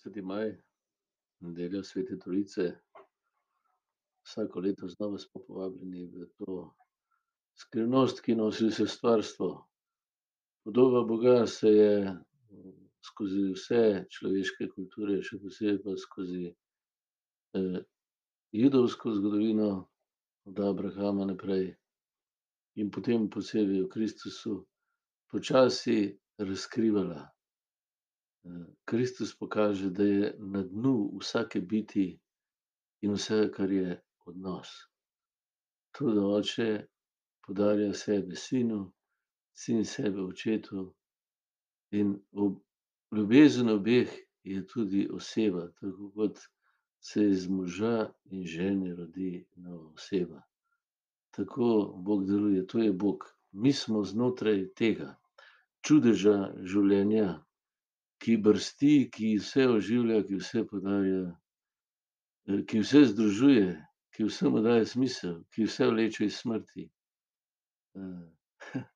dvajseti maj, nedelja svete trojice. Vsako leto znova smo povabljeni v to skrivnost, ki nosi vse stvarstvo. Podoba Boga se je skozi vse človeške kulture, še posebej pa skozi judovsko zgodovino od Abrahama naprej in potem posebej v Kristusu počasi razkrivala. Kristus pokaže, da je na dnu vsake biti in vsega, kar je odnos. To, da oče podarja sebe sinu, sin sebe očetu, in ljubezen obeh je tudi oseba, tako kot se iz moža in žene rodi nova oseba. Tako Bog deluje, to je Bog. Mi smo znotraj tega čudeža življenja, ki brsti, ki vse oživlja, ki vse podarja, ki vse združuje, ki vsemu daje smisel, ki vse vleče iz smrti.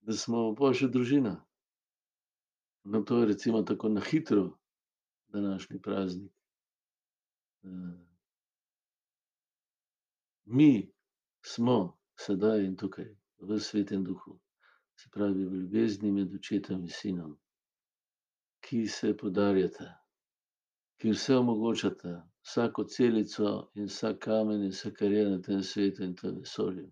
Da smo božja družina. No, to je recimo tako na hitro današnji praznik. Mi smo sedaj in tukaj v svetem duhu. Se pravi, v ljubezni med očetom in sinom, ki se podarjata, ki vse omogočata, vsako celico in vsak kamen in vse, kar je na tem svetu in tem vesolju.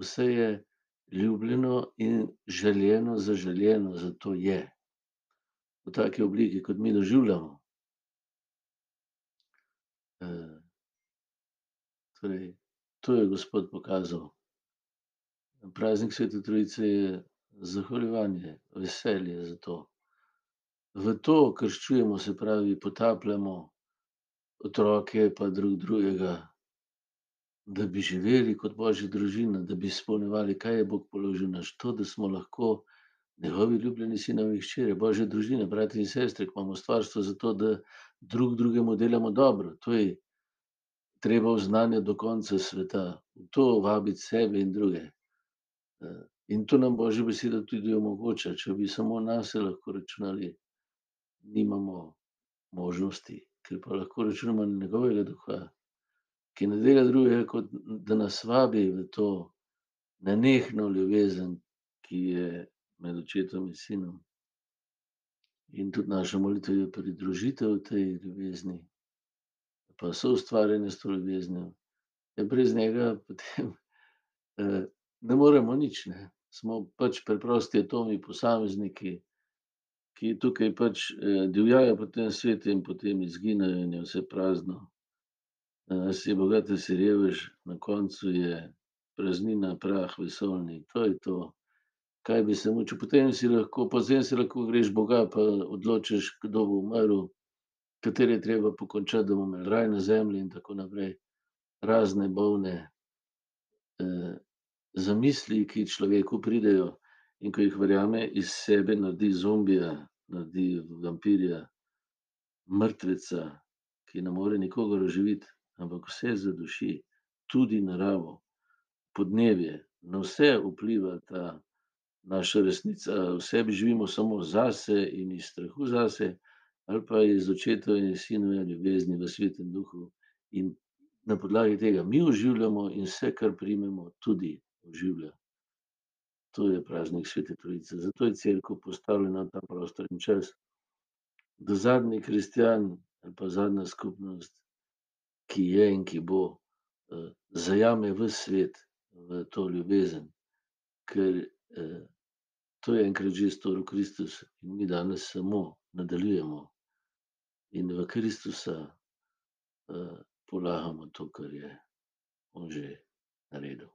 Vse je ljubljeno in želeno, zaželeno, zato je v taki obliki, kot mi doživljamo. Torej, to je Gospod pokazal. Praznik svete trojice je zahvaljevanje, veselje za to. V to krščujemo, se pravi, potapljamo otroke pa drug drugega, da bi živeli kot božja družina, da bi izpolnjevali, kaj je Bog položil v nas, to, da smo lahko njegovi ljubljeni sinovi in hčere, božja družina, bratje in sestre, ke imamo stvarstvo zato, da drug drugemu delamo dobro. To je treba oznanjati do konca sveta. V to vabiti sebe in druge. In to nam božja beseda tudi omogoča, če bi samo nase lahko računali, nimamo možnosti. Ker pa lahko računamo na njegovega duha, ki ne dela drugega, kot da nas vabi v to nenehno ljubezen, ki je med očetom in sinom. In tudi naša molitev je pridružitev tej ljubezni pa soustvarjanje s to ljubeznijo. Ja, brez njega potem ne moremo nič, ne. Smo pač preprosti atomi, posamezniki, ki tukaj pač divjajo po tem svetu in potem izginejo in je vse prazno. si bogat ali si revež, na koncu je praznina, prah vesoljni, to je to. Kaj bi se mučil, potem si lahko, potem si lahko greš boga pa odločiš, kdo bo umrl, katere je treba pokončati, da bomo imeli raj na zemlji in tako naprej. Razne bolne zamisli, ki človeku pridejo, in ko jih verjame, iz sebe naredi zombija, naredi vampirja, mrtveca, ki ne more nikogar oživiti, ampak vse zaduši, tudi naravo, podnebje, na vse vpliva ta naša resnica, v sebi živimo samo zase in iz strahu zase ali pa iz očetove in sinove ljubezni v svetem duhu. In na podlagi tega mi oživljamo in vse, kar primemo, tudi oživlja. To je praznik svete trojice, zato je cerkev postavljena v ta prostor in čas. Da zadnji kristjan ali pa zadnja skupnost, ki je in ki bo, zajame ves svet v to ljubezen. Ker to je enkrat že storil Kristus in mi danes samo nadaljujemo. In v Kristusa polagamo to, kar je on že naredil.